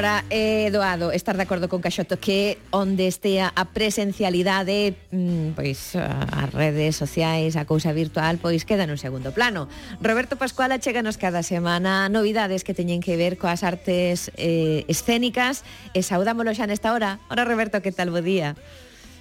Agora, eh, Doado, estar de acordo con Caxoto que onde estea a presencialidade, mm, pois eh, as redes sociais, a cousa virtual, pois queda nun segundo plano. Roberto Pascual cheganos cada semana novidades que teñen que ver coas artes eh, escénicas e saudámolo xa nesta hora. Ora, Roberto, que tal? Bo día.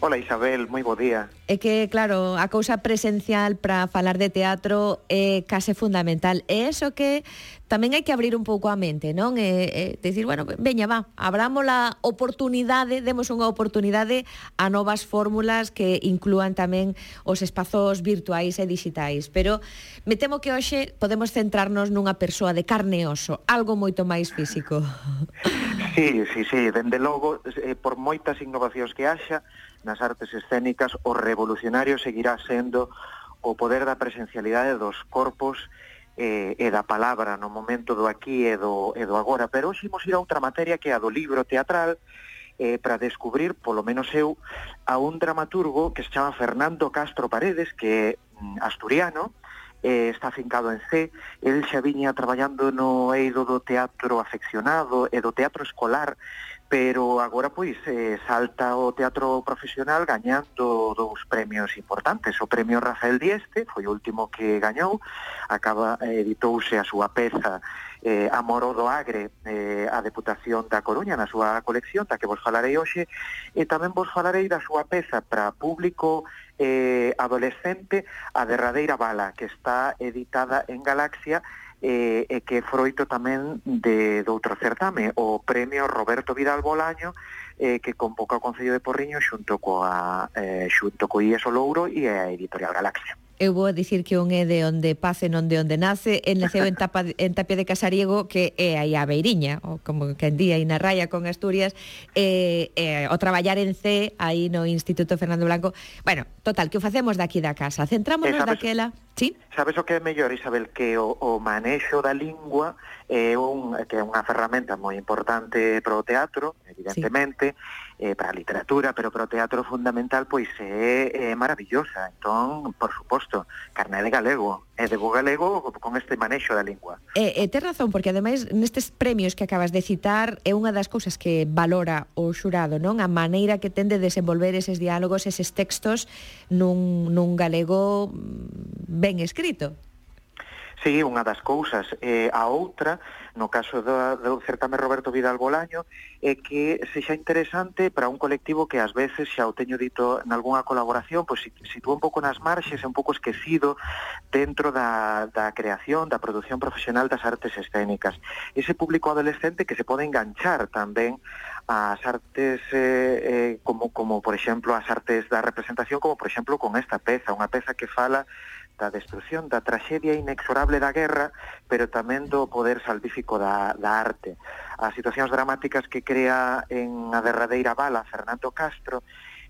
Hola Isabel, moi bo día. É que, claro, a cousa presencial para falar de teatro é case fundamental. É eso que tamén hai que abrir un pouco a mente, non? É, é decir, bueno, veña, va, abramos a oportunidade, demos unha oportunidade a novas fórmulas que inclúan tamén os espazos virtuais e digitais. Pero me temo que hoxe podemos centrarnos nunha persoa de carne e oso, algo moito máis físico. Sí, sí, sí, dende logo, eh, por moitas innovacións que haxa, nas artes escénicas, o revolucionario seguirá sendo o poder da presencialidade dos corpos eh, e da palabra no momento do aquí e do, e do agora. Pero hoxe imos ir a outra materia que é a do libro teatral eh, para descubrir, polo menos eu, a un dramaturgo que se chama Fernando Castro Paredes, que é mm, asturiano, eh, está afincado en C. El xa viña traballando no eido do teatro afeccionado e do teatro escolar pero agora pois eh, salta o teatro profesional gañando dous premios importantes. O premio Rafael Dieste foi o último que gañou, acaba eh, editouse a súa peza eh, Amoro do Agre eh, a Deputación da Coruña na súa colección, da que vos falarei hoxe, e tamén vos falarei da súa peza para público eh, adolescente A Derradeira Bala, que está editada en Galaxia, eh, e que é froito tamén de, de outro certame, o premio Roberto Vidal Bolaño, eh, que convoca o Concello de Porriño xunto coa, eh, xunto co IES Louro e a Editorial Galaxia. Eu vou a dicir que un é de onde pase, non de onde nace. en naceu en, tapa, en Tapia de Casariego, que é aí a Beiriña, ou como que en día, aí na raya con Asturias, e, e, o traballar en C, aí no Instituto Fernando Blanco. Bueno, total, que o facemos daqui da casa. Centrámonos daquela Sí. Sabes o que é mellor, Isabel, que o, o manexo da lingua é un, que é unha ferramenta moi importante para o teatro, evidentemente, sí. eh, para a literatura, pero para o teatro fundamental pois é, é maravillosa. Entón, por suposto, carné de galego, é de bo galego con este manexo da lingua. E, e te razón, porque ademais nestes premios que acabas de citar é unha das cousas que valora o xurado, non? A maneira que ten de desenvolver eses diálogos, eses textos nun, nun galego mm, ben escrito. Sí, unha das cousas. Eh, a outra, no caso do, do certame Roberto Vidal Bolaño, é que sexa interesante para un colectivo que ás veces, xa o teño dito en algunha colaboración, pois sitúa un pouco nas marxes, un pouco esquecido dentro da, da creación, da produción profesional das artes escénicas. Ese público adolescente que se pode enganchar tamén ás artes eh, eh, como, como, por exemplo, as artes da representación, como, por exemplo, con esta peza, unha peza que fala da destrucción, da traxedia inexorable da guerra, pero tamén do poder salvífico da, da arte. As situacións dramáticas que crea en a derradeira bala Fernando Castro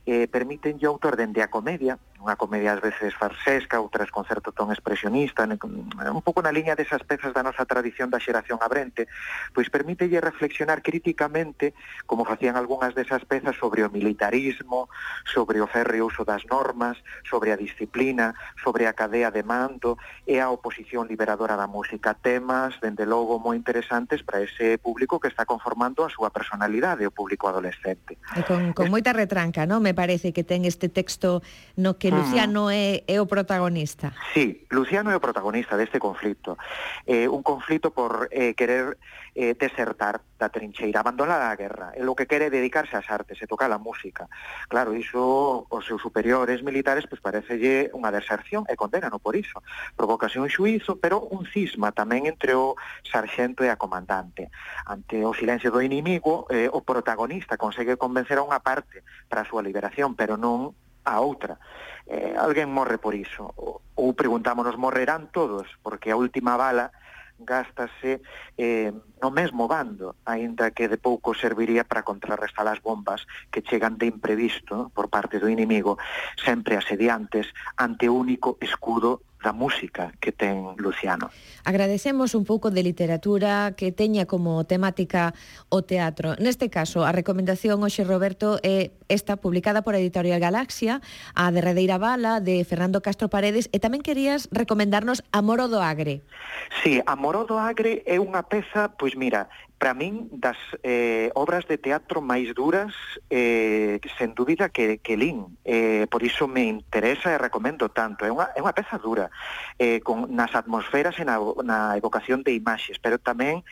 eh, permiten o autor dende a comedia, unha comedia ás veces farsesca, outras con certo ton expresionista, un pouco na liña desas pezas da nosa tradición da xeración abrente, pois permítelle reflexionar críticamente, como facían algunhas desas pezas, sobre o militarismo, sobre o férreo uso das normas, sobre a disciplina, sobre a cadea de mando e a oposición liberadora da música. Temas, dende logo, moi interesantes para ese público que está conformando a súa personalidade, o público adolescente. E con, con moita retranca, non? Me parece que ten este texto no que que Luciano é, é o protagonista. Sí, Luciano é o protagonista deste conflito. Eh, un conflito por eh, querer eh, desertar da trincheira, abandonar a guerra. É o que quere dedicarse ás artes e tocar a música. Claro, iso os seus superiores militares pois parecelle unha deserción e condenano por iso. Provocase un xuizo, pero un cisma tamén entre o sarxento e a comandante. Ante o silencio do inimigo, eh, o protagonista consegue convencer a unha parte para a súa liberación, pero non a outra. Eh, alguén morre por iso. Ou preguntámonos, morrerán todos? Porque a última bala gástase eh, no mesmo bando, aínda que de pouco serviría para contrarrestar as bombas que chegan de imprevisto por parte do inimigo, sempre asediantes, ante o único escudo da música que ten Luciano. Agradecemos un pouco de literatura que teña como temática o teatro. Neste caso, a recomendación hoxe Roberto é esta publicada por a Editorial Galaxia, a de Redeira Bala de Fernando Castro Paredes e tamén querías recomendarnos Amoro do Agre. Sí, Amoro do Agre é unha peza, pois mira, para min das eh, obras de teatro máis duras eh, sen dúbida que, que lín eh, por iso me interesa e recomendo tanto. É unha, é unha peza dura eh, con, nas atmosferas e na, na evocación de imaxes pero tamén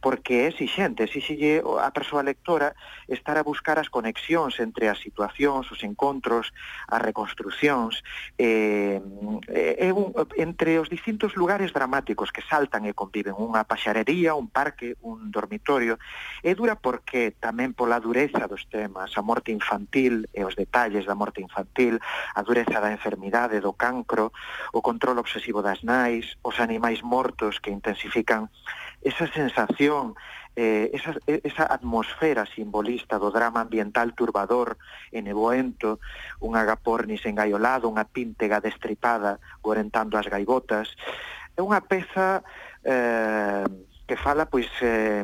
porque é exixente exixille a persoa lectora estar a buscar as conexións entre as situacións, os encontros as reconstruccións eh, é un, entre os distintos lugares dramáticos que saltan e conviven unha paxarería, un parque, un dormitorio dormitorio é dura porque tamén pola dureza dos temas, a morte infantil e os detalles da morte infantil, a dureza da enfermidade, do cancro, o control obsesivo das nais, os animais mortos que intensifican esa sensación eh, esa, esa atmosfera simbolista do drama ambiental turbador e neboento, un agapornis engaiolado, unha píntega destripada gorentando as gaivotas, é unha peza eh, que fala pois eh,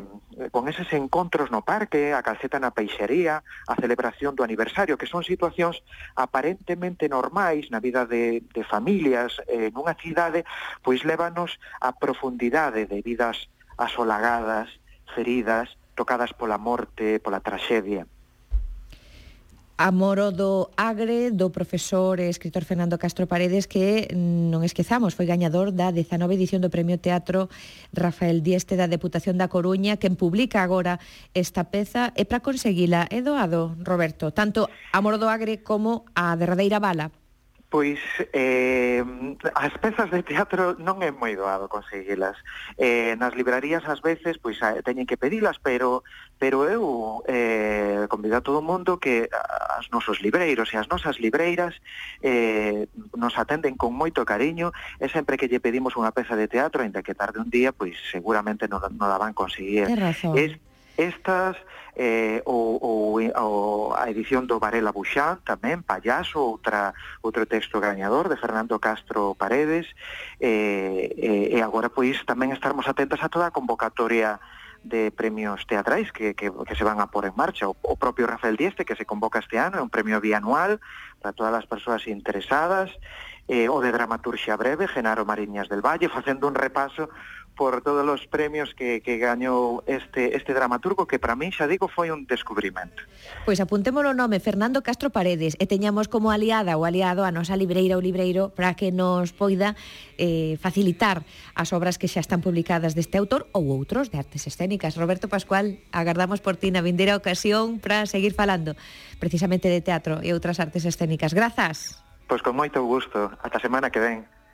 con eses encontros no parque, a calceta na peixería, a celebración do aniversario, que son situacións aparentemente normais na vida de, de familias eh, nunha cidade, pois lévanos a profundidade de vidas asolagadas, feridas, tocadas pola morte, pola traxedia. Amoro do Agre, do profesor e escritor Fernando Castro Paredes, que mm, non esquezamos, foi gañador da 19 edición do Premio Teatro Rafael Dieste da Deputación da Coruña, quen publica agora esta peza, e para conseguila é doado, Roberto, tanto Amoro do Agre como a derradeira bala pois eh, as pezas de teatro non é moi doado conseguilas. Eh, nas librarías ás veces pois teñen que pedilas, pero pero eu eh, convido a todo o mundo que as nosos libreiros e as nosas libreiras eh, nos atenden con moito cariño e sempre que lle pedimos unha peza de teatro, ainda que tarde un día, pois seguramente non, non la van conseguir. Es, Estas eh, ou, ou, ou a edición do Varela Buxán tamén, Payaso, outra, outro texto gañador de Fernando Castro Paredes eh, eh, e agora pois tamén estarmos atentas a toda a convocatoria de premios teatrais que, que, que se van a pôr en marcha. O, o propio Rafael Dieste, que se convoca este ano, é un premio bianual para todas as persoas interesadas, eh, o de dramaturxia breve, Genaro Mariñas del Valle, facendo un repaso por todos os premios que, que gañou este, este dramaturgo que para mí xa digo foi un descubrimento. Pois apuntémolo o nome Fernando Castro Paredes e teñamos como aliada ou aliado a nosa libreira ou libreiro para que nos poida eh, facilitar as obras que xa están publicadas deste autor ou outros de artes escénicas. Roberto Pascual, agardamos por ti na vindeira ocasión para seguir falando precisamente de teatro e outras artes escénicas. Grazas. Pois con moito gusto. Ata semana que ven.